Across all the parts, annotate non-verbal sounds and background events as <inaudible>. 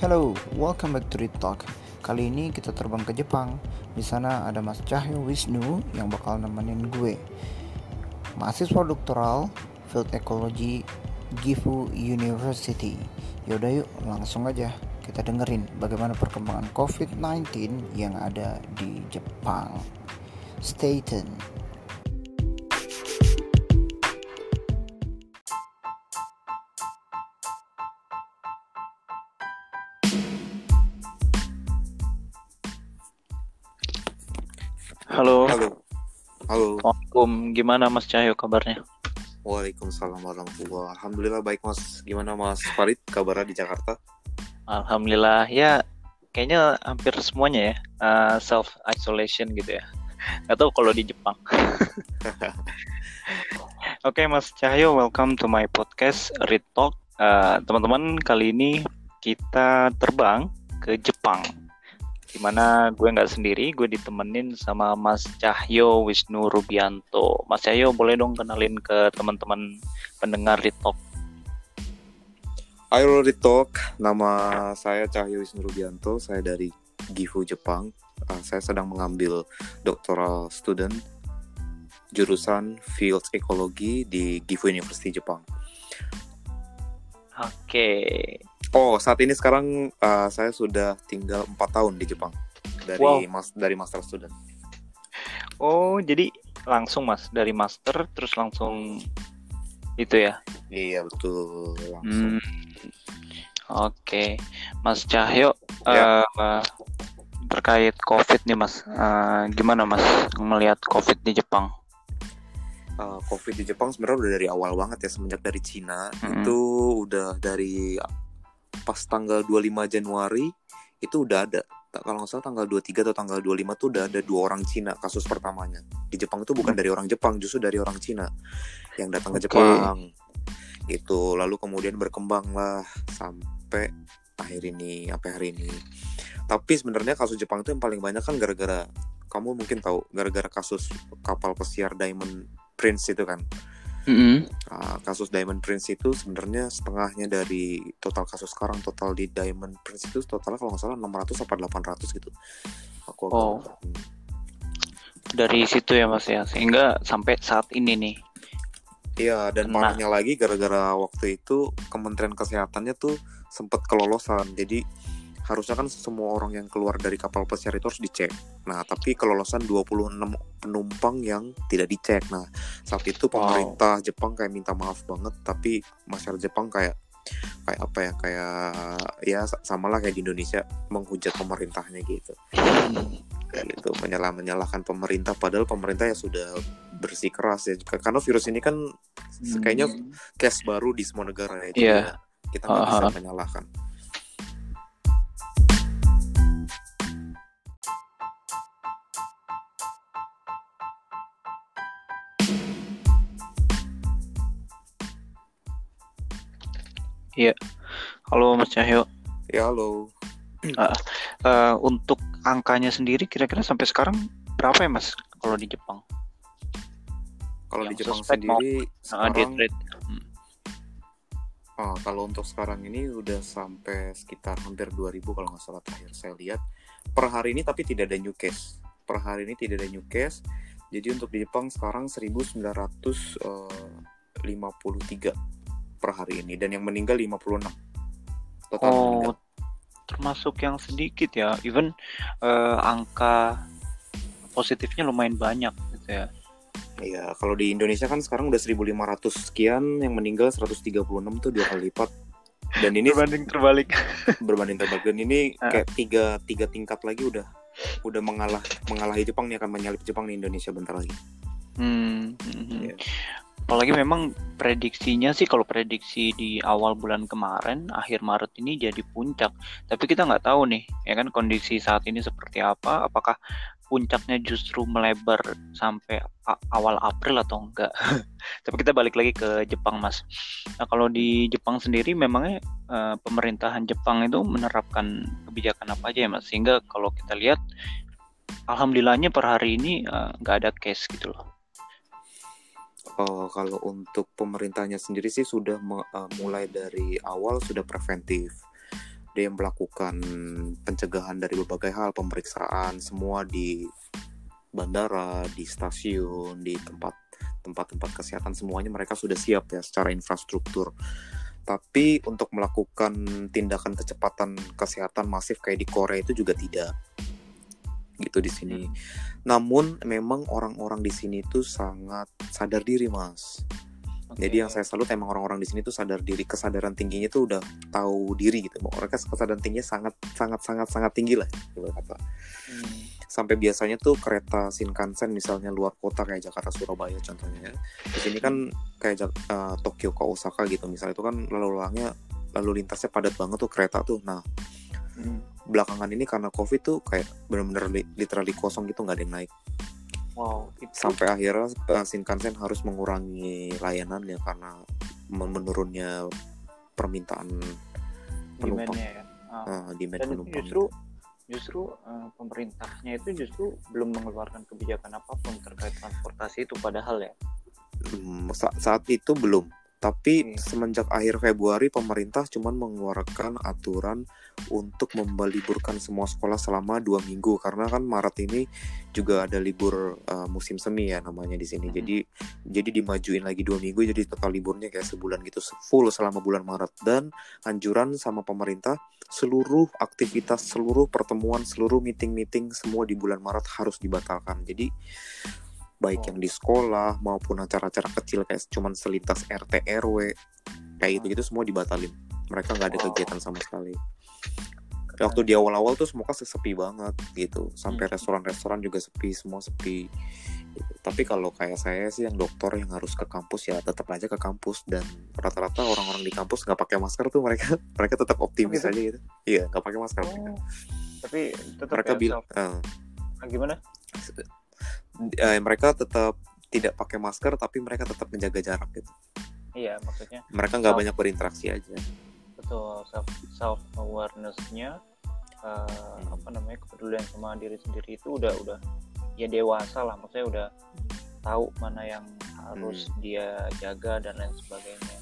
Hello, welcome back to Read Talk. Kali ini kita terbang ke Jepang. Di sana ada Mas Cahyo Wisnu yang bakal nemenin gue. Mahasiswa doktoral Field Ecology Gifu University. Yaudah yuk, langsung aja kita dengerin bagaimana perkembangan COVID-19 yang ada di Jepang. Stay tuned. Halo. Halo. Halo. Assalamualaikum. Gimana Mas Cahyo kabarnya? Waalaikumsalam warahmatullahi Alhamdulillah baik Mas. Gimana Mas Farid kabarnya di Jakarta? Alhamdulillah ya kayaknya hampir semuanya ya uh, self isolation gitu ya. Gak tahu kalau di Jepang. <laughs> Oke Mas Cahyo, welcome to my podcast Read Talk. Uh, teman-teman kali ini kita terbang ke Jepang. Di mana gue nggak sendiri, gue ditemenin sama Mas Cahyo Wisnu Rubianto. Mas Cahyo boleh dong kenalin ke teman-teman pendengar Talk. Ayo Talk, nama saya Cahyo Wisnu Rubianto, saya dari Gifu Jepang. Uh, saya sedang mengambil doctoral student jurusan Field Ecology di Gifu University Jepang. Oke, Oh, saat ini sekarang uh, saya sudah tinggal empat tahun di Jepang dari Wow. mas dari master student. Oh, jadi langsung Mas dari master terus langsung itu ya. Iya betul langsung. Hmm. Oke, Mas Cahyo Ya. eh, terkait COVID nih Mas, Eh, gimana Mas melihat COVID di Jepang? uh, COVID di Jepang sebenarnya udah dari awal banget ya semenjak dari Cina Mm-mm. itu udah dari pas tanggal 25 Januari itu udah ada. Tak kalau nggak salah tanggal 23 atau tanggal 25 tuh udah ada dua orang Cina kasus pertamanya. Di Jepang itu bukan dari orang Jepang justru dari orang Cina yang datang ke Jepang. Itu lalu kemudian berkembang lah sampai akhir ini sampai hari ini. Tapi sebenarnya kasus Jepang itu yang paling banyak kan gara-gara kamu mungkin tahu gara-gara kasus kapal pesiar Diamond Prince itu kan Uh, kasus Diamond Prince itu sebenarnya setengahnya dari total kasus sekarang total di Diamond Prince itu totalnya kalau nggak salah 600 apa 800 gitu aku Oh. Hmm. Dari situ ya Mas ya, sehingga sampai saat ini nih. iya dan Kena. parahnya lagi gara-gara waktu itu Kementerian Kesehatannya tuh sempat kelolosan jadi harusnya kan semua orang yang keluar dari kapal pesiar itu harus dicek nah tapi kelolosan 26 penumpang yang tidak dicek nah saat itu Wow. pemerintah Jepang kayak minta maaf banget tapi masyarakat Jepang kayak kayak apa ya kayak ya sa- sama lah kayak di Indonesia menghujat pemerintahnya gitu kayak gitu menyalah menyalahkan pemerintah padahal pemerintah ya sudah bersikeras ya karena virus ini kan kayaknya case baru di semua negara ya Iya. ya kita nggak bisa Aha. Menyalahkan Halo Mas Cahyo, ya halo. Eh, untuk angkanya sendiri kira-kira sampai sekarang berapa ya Mas kalau di Jepang? kalau di Jepang mau- sendiri Ah, death sekarang rate. ah, kalau untuk sekarang ini udah sampai sekitar hampir 2000 kalau nggak salah terakhir saya lihat. Per hari ini tapi tidak ada new case. Per hari ini tidak ada new case. Jadi untuk di Jepang sekarang 1953 per hari ini dan yang meninggal 56 total meninggal. Oh, termasuk yang sedikit ya. Even eh, angka positifnya lumayan banyak gitu ya. Iya, kalau di Indonesia kan sekarang udah 1500 sekian, yang meninggal 136 tuh dua kali lipat. Dan ini Berbanding terbalik. <laughs> berbanding terbalik dan ini Ah. kayak tiga tiga tingkat lagi udah udah mengalah mengalahi Jepang nih akan menyalip Jepang di Indonesia bentar lagi. Hmm, hmm. Apalagi memang prediksinya sih kalau prediksi di awal bulan kemarin, akhir Maret ini jadi puncak. Tapi kita nggak tahu nih, ya kan kondisi saat ini seperti apa? Apakah puncaknya justru melebar sampai awal April atau enggak? <laughs> Tapi kita balik lagi ke Jepang, Mas. Nah, kalau di Jepang sendiri memangnya eh, pemerintahan Jepang itu menerapkan kebijakan apa aja ya, Mas? Sehingga kalau kita lihat, alhamdulillahnya per hari ini eh, nggak ada case gitu loh. Eh, kalau untuk pemerintahnya sendiri sih sudah me- eh, mulai dari awal sudah preventif. dia melakukan pencegahan dari berbagai hal pemeriksaan semua di bandara di stasiun di tempat tempat-tempat kesehatan semuanya mereka sudah siap ya secara infrastruktur tapi untuk melakukan tindakan kecepatan kesehatan masif kayak di Korea itu juga tidak gitu di sini namun memang orang-orang di sini tuh sangat sadar diri mas Oke. jadi yang saya salut emang orang-orang di sini tuh sadar diri, kesadaran tingginya tuh udah tahu diri gitu. Mereka kesadaran tingginya sangat sangat sangat sangat tinggi lah, gitu kata. Hmm. Sampai biasanya tuh kereta Shinkansen misalnya luar kota kayak Jakarta Surabaya contohnya. ya. Di sini kan kayak eh, Tokyo ke Osaka gitu misalnya itu kan lalu lalangnya lalu lintasnya padat banget tuh kereta tuh. Nah Hmm. Belakangan ini karena covid tuh kayak bener-bener li- literally kosong gitu nggak ada yang naik. Wow, itu Sampai akhirnya eh, Shinkansen harus mengurangi layanannya karena men- menurunnya permintaan penumpang. ya. Ah. demand Dan itu penumpang. justru justru eh, pemerintahnya itu justru belum mengeluarkan kebijakan apa pun terkait transportasi itu padahal ya. Hmm, sa- saat itu belum. Tapi Oke. semenjak akhir Februari pemerintah cuman mengeluarkan aturan untuk membaliburkan semua sekolah selama dua minggu karena kan Maret ini juga ada libur uh, musim semi ya namanya di sini. Jadi jadi dimajuin lagi dua minggu jadi total liburnya kayak sebulan gitu full selama bulan Maret dan anjuran sama pemerintah seluruh aktivitas, seluruh pertemuan, seluruh meeting-meeting semua di bulan Maret harus dibatalkan. Jadi baik Oh. yang di sekolah maupun acara-acara kecil kayak cuman selintas RT RW kayak gitu gitu semua dibatalin mereka nggak ada Wow. kegiatan sama sekali. Waktu di awal-awal tuh semua kan sepi banget gitu. Sampai Hmm. restoran-restoran juga sepi semua sepi. Gitu. tapi kalau kayak saya sih yang dokter yang harus ke kampus ya tetap aja ke kampus. Dan rata-rata orang-orang di kampus nggak pakai masker tuh mereka <laughs> mereka tetap optimis gitu? aja gitu. Iya nggak pakai masker mereka. Oh, tapi tetap mereka ya, bilang self- eh, ah, gimana? eh, mereka tetap tidak pakai masker tapi mereka tetap menjaga jarak gitu. Iya, maksudnya. Mereka nggak banyak berinteraksi aja betul self self awareness-nya eh, apa namanya kepedulian sama diri sendiri itu udah udah ya dewasa lah maksudnya udah tahu mana yang harus dia jaga dan lain sebagainya.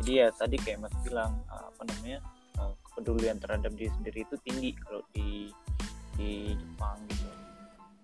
Jadi ya tadi kayak mas bilang eh, apa namanya eh, kepedulian terhadap diri sendiri itu tinggi kalau di di Jepang gitu.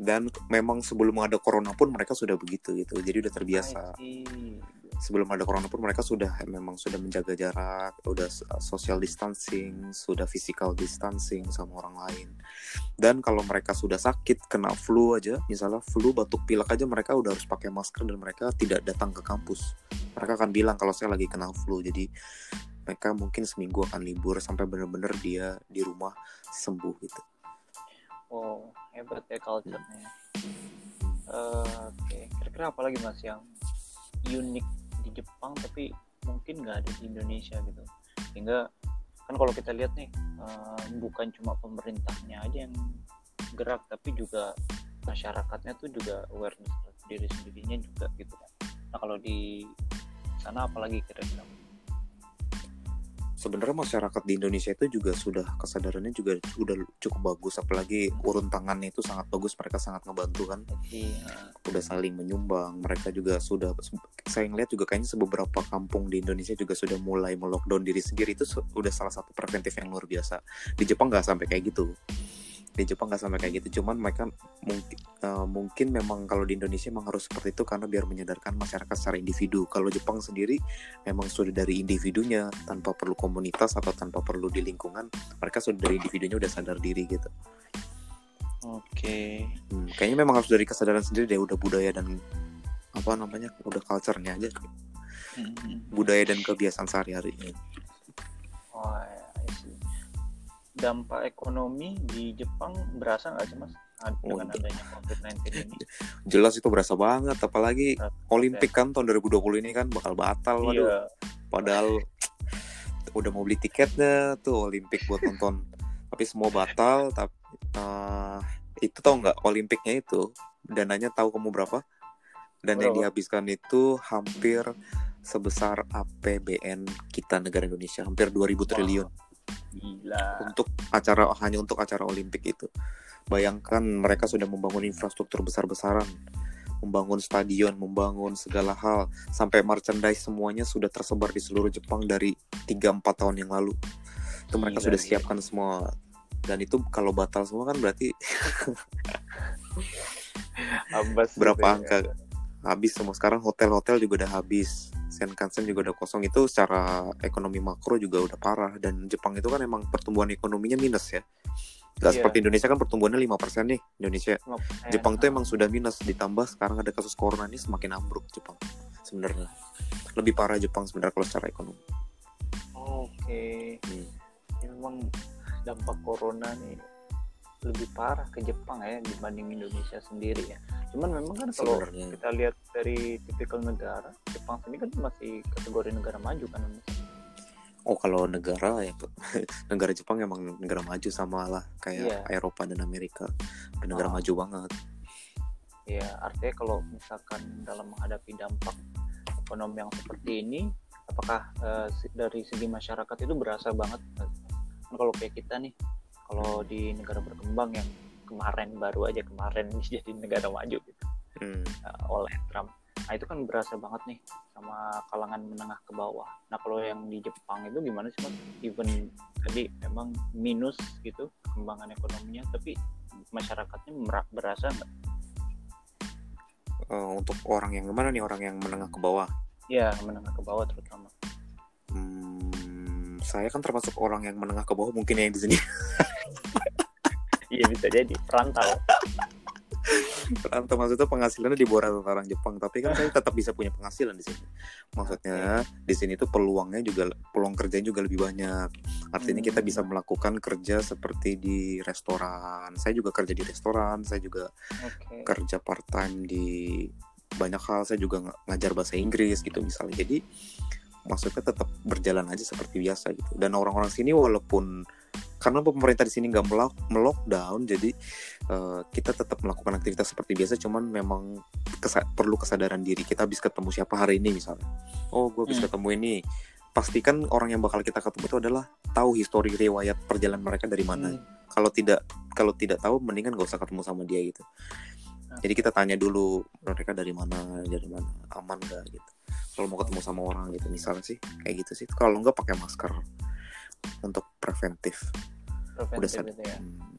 Dan memang sebelum ada corona pun mereka sudah begitu gitu jadi udah terbiasa. See. Sebelum ada corona pun mereka sudah memang sudah menjaga jarak udah social distancing sudah physical distancing sama orang lain. Dan kalau mereka sudah sakit kena flu aja misalnya flu batuk pilek aja mereka udah harus pakai masker dan mereka tidak datang ke kampus. Mereka akan bilang kalau saya lagi kena flu jadi mereka mungkin seminggu akan libur sampai benar-benar dia di rumah sembuh gitu. Oh, hebat ya culture-nya. Eh, Oke, kira-kira apa lagi mas yang unik Jepang tapi mungkin nggak ada di Indonesia gitu. Sehingga kan kalau kita lihat nih eh, bukan cuma pemerintahnya aja yang gerak tapi juga masyarakatnya tuh juga awareness diri sendirinya juga gitu kan. Nah kalau di sana apalagi kira-kira? Sebenarnya masyarakat di Indonesia itu juga sudah kesadarannya juga sudah cukup bagus. Apalagi urun tangannya itu sangat bagus mereka sangat ngebantu kan. Eh, udah saling menyumbang mereka juga sudah saya ngeliat juga kayaknya beberapa kampung di Indonesia juga sudah mulai melockdown diri sendiri. Itu su- udah salah satu preventif yang luar biasa. Di Jepang nggak sampai kayak gitu di Jepang nggak sampai kayak gitu cuman mereka mungkin eh, mungkin memang kalau di Indonesia memang harus seperti itu karena biar menyadarkan masyarakat secara individu kalau Jepang sendiri memang sudah dari individunya tanpa perlu komunitas atau tanpa perlu di lingkungan mereka sudah dari individunya udah sadar diri gitu Oke. Hmm, kayaknya memang harus dari kesadaran sendiri deh udah budaya dan apa namanya udah culture-nya aja Mhm. budaya dan kebiasaan sehari-hari Oh. Dampak ekonomi di Jepang berasa nggak sih mas? Oh, dengan adanya COVID-19 ini? <laughs> jelas itu berasa banget apalagi Berasa Olimpik kan tahun 2020 ini kan bakal batal waduh. Iya. padahal udah mau beli tiketnya tuh Olimpik buat nonton. Tapi semua batal tapi eh, itu tau nggak Olimpiknya itu dananya tahu kamu berapa? Dan yang dihabiskan itu hampir sebesar APBN kita negara Indonesia hampir 2000 triliun Gila. untuk acara hanya untuk acara Olimpik itu. Bayangkan mereka sudah membangun infrastruktur besar-besaran, membangun stadion, membangun segala hal, sampai merchandise semuanya sudah tersebar di seluruh Jepang dari 3-4 tahun yang lalu. itu mereka Gila, sudah gila. siapkan semua dan itu kalau batal semua kan berarti <laughs> Ambas Berapa gitu ya. Habis semua. Sekarang hotel-hotel juga udah habis. Shinkansen juga udah kosong. Itu secara ekonomi makro juga udah parah. Dan Jepang itu kan emang pertumbuhan ekonominya minus ya. Gak Iya. seperti Indonesia kan pertumbuhannya 5% nih Indonesia. Eh, Jepang tuh emang sudah minus. Ditambah sekarang ada kasus corona ini semakin ambruk Jepang sebenarnya. Lebih parah Jepang sebenarnya kalau secara ekonomi. Oke. Hmm. Ya, memang dampak corona nih lebih parah ke Jepang ya dibanding Indonesia sendiri ya. Cuman memang kan kalau sebenarnya kita lihat dari tipikal negara, Jepang sendiri kan masih kategori negara maju kan. Oh kalau negara ya <laughs> negara Jepang emang negara maju sama lah kayak Iya. Eropa dan Amerika negara Oh. maju banget Ya artinya kalau misalkan dalam menghadapi dampak ekonomi yang seperti ini, apakah si- dari segi masyarakat itu berasa banget? Kan kalau kayak kita nih, kalau di negara berkembang yang kemarin baru aja kemarin <laughs> jadi negara maju gitu. Hmm. uh, oleh Trump. Nah itu kan berasa banget nih sama kalangan menengah ke bawah. Nah kalau yang di Jepang itu gimana sih mas? Even tadi memang minus gitu perkembangan ekonominya, tapi masyarakatnya mer- berasa nggak? Eh, untuk orang yang gimana nih orang yang menengah ke bawah Ya menengah ke bawah terutama. Hmm, saya kan termasuk orang yang menengah ke bawah mungkin ya yang di sini. <laughs> Iya bisa jadi perantau. Rantau maksudnya penghasilannya di bawah rata-rata orang Jepang, tapi kan saya tetap bisa punya penghasilan di sini. Maksudnya di sini tuh peluangnya juga peluang kerjanya juga lebih banyak. Artinya kita Hmm. bisa melakukan kerja seperti di restoran. Saya juga kerja di restoran, saya juga Oke. kerja part time di banyak hal. Saya juga ng- ngajar bahasa Inggris gitu misalnya. Jadi maksudnya tetap berjalan aja seperti biasa gitu. Dan orang-orang sini walaupun karena pemerintah di sini nggak melok melockdown, jadi eh, kita tetap melakukan aktivitas seperti biasa. Cuman memang kesa- perlu kesadaran diri. Kita habis ketemu siapa hari ini misalnya. Oh, gue habis Hmm. ketemu ini. Pastikan orang yang bakal kita ketemu itu adalah tahu histori riwayat perjalanan mereka dari mana Hmm. kalau tidak kalau tidak tahu mendingan gak usah ketemu sama dia gitu jadi kita tanya dulu mereka dari mana dari mana aman gak gitu kalau mau ketemu sama orang gitu misalnya sih kayak gitu sih kalau enggak pakai masker untuk preventif udah sadar gitu ya. Hmm.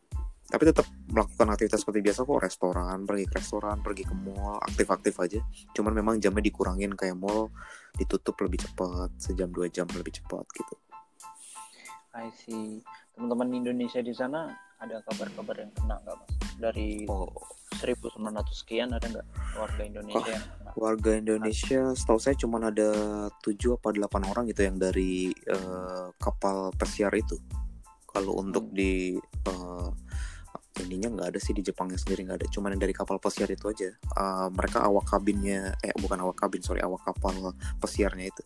tapi tetap melakukan aktivitas seperti biasa kok restoran pergi ke restoran pergi ke mall aktif-aktif aja cuman memang jamnya dikurangin kayak mall ditutup lebih cepat sejam dua jam lebih cepat gitu I see. Teman-teman Indonesia di sana ada kabar-kabar yang kena nggak mas? Dari oh 1900 sekian ada nggak warga Indonesia yang kena? warga Indonesia setahu saya cuma ada 7 apa 8 orang gitu yang dari eh, kapal pesiar itu kalau untuk Hmm. di eh, ininya nggak ada sih di Jepangnya sendiri nggak ada cuman yang dari kapal pesiar itu aja Eh, mereka awak kabinnya eh bukan awak kabin sorry awak kapal pesiarnya itu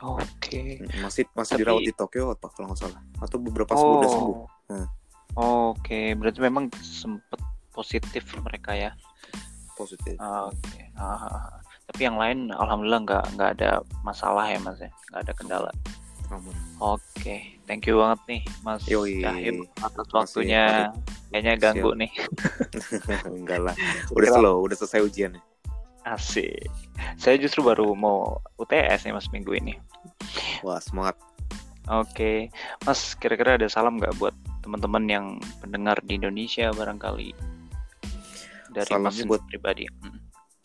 Oke. masih masih Tapi- dirawat di Tokyo apa kalau nggak salah atau beberapa sembuh udah sembuh Hmm. Oke, berarti memang sempet positif mereka ya. positif Oke. Ah, Tapi yang lain, alhamdulillah nggak nggak ada masalah ya mas ya, nggak ada kendala. Oke, thank you banget nih mas Yoi. Syahid atas Makasih, waktunya. Kayaknya ganggu nih. <laughs> <laughs> enggak lah udah slow udah selesai ujiannya Asik. Saya justru baru mau UTS nih mas minggu ini. wah semangat Oke, Mas, kira-kira ada salam nggak buat teman-teman yang pendengar di Indonesia barangkali dari Mas Salamnya buat- pribadi? Hmm.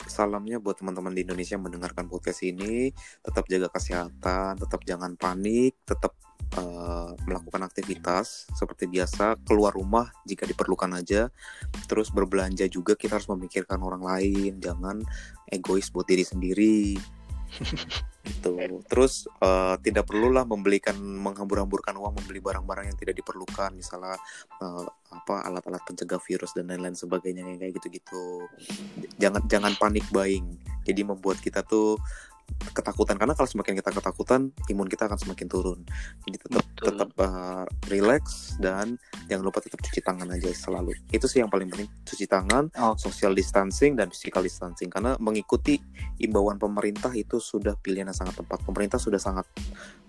salamnya buat teman-teman di Indonesia yang mendengarkan podcast ini tetap jaga kesehatan tetap jangan panik tetap eh, melakukan aktivitas seperti biasa keluar rumah jika diperlukan aja terus berbelanja juga kita harus memikirkan orang lain jangan egois buat diri sendiri <laughs> gitu. Terus eh, tidak perlulah membelikan menghambur-hamburkan uang membeli barang-barang yang tidak diperlukan misalnya eh, apa alat-alat pencegah virus dan lain-lain sebagainya yang kayak gitu-gitu. Jangan jangan panik buying. Jadi membuat kita tuh ketakutan. Karena kalau semakin kita ketakutan imun kita akan semakin turun. Jadi tetap Betul. tetap uh, relax dan jangan lupa tetap cuci tangan aja selalu. Itu sih yang paling penting cuci tangan Oh. social distancing dan physical distancing. Karena mengikuti imbauan pemerintah itu sudah pilihan yang sangat tepat. Pemerintah sudah sangat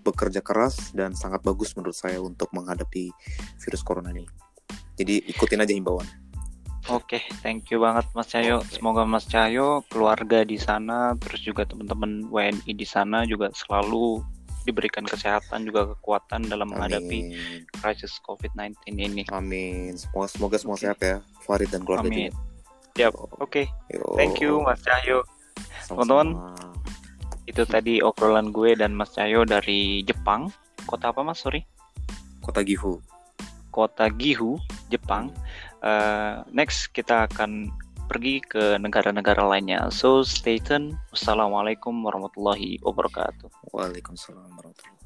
bekerja keras dan sangat bagus menurut saya untuk menghadapi virus corona ini. Jadi ikutin aja himbauan Oke, thank you banget Mas Cahyo. Oke. Semoga Mas Cahyo, keluarga di sana, terus juga teman-teman WNI di sana juga selalu diberikan kesehatan juga kekuatan dalam menghadapi Amin. krisis COVID-19 ini. Amin. Semoga semoga semua Oke. sehat ya. Farid dan keluarga Amin. juga. Siap. Oke, Yo. thank you Mas Cahyo. Teman-teman. Itu tadi obrolan gue dan Mas Cahyo dari Jepang. Kota apa Mas? Sorry. Kota Gifu. Kota Gifu, Jepang. Eh, next kita akan pergi ke negara-negara lainnya. So stay tune. Wassalamualaikum warahmatullahi wabarakatuh. Waalaikumsalam warahmatullahi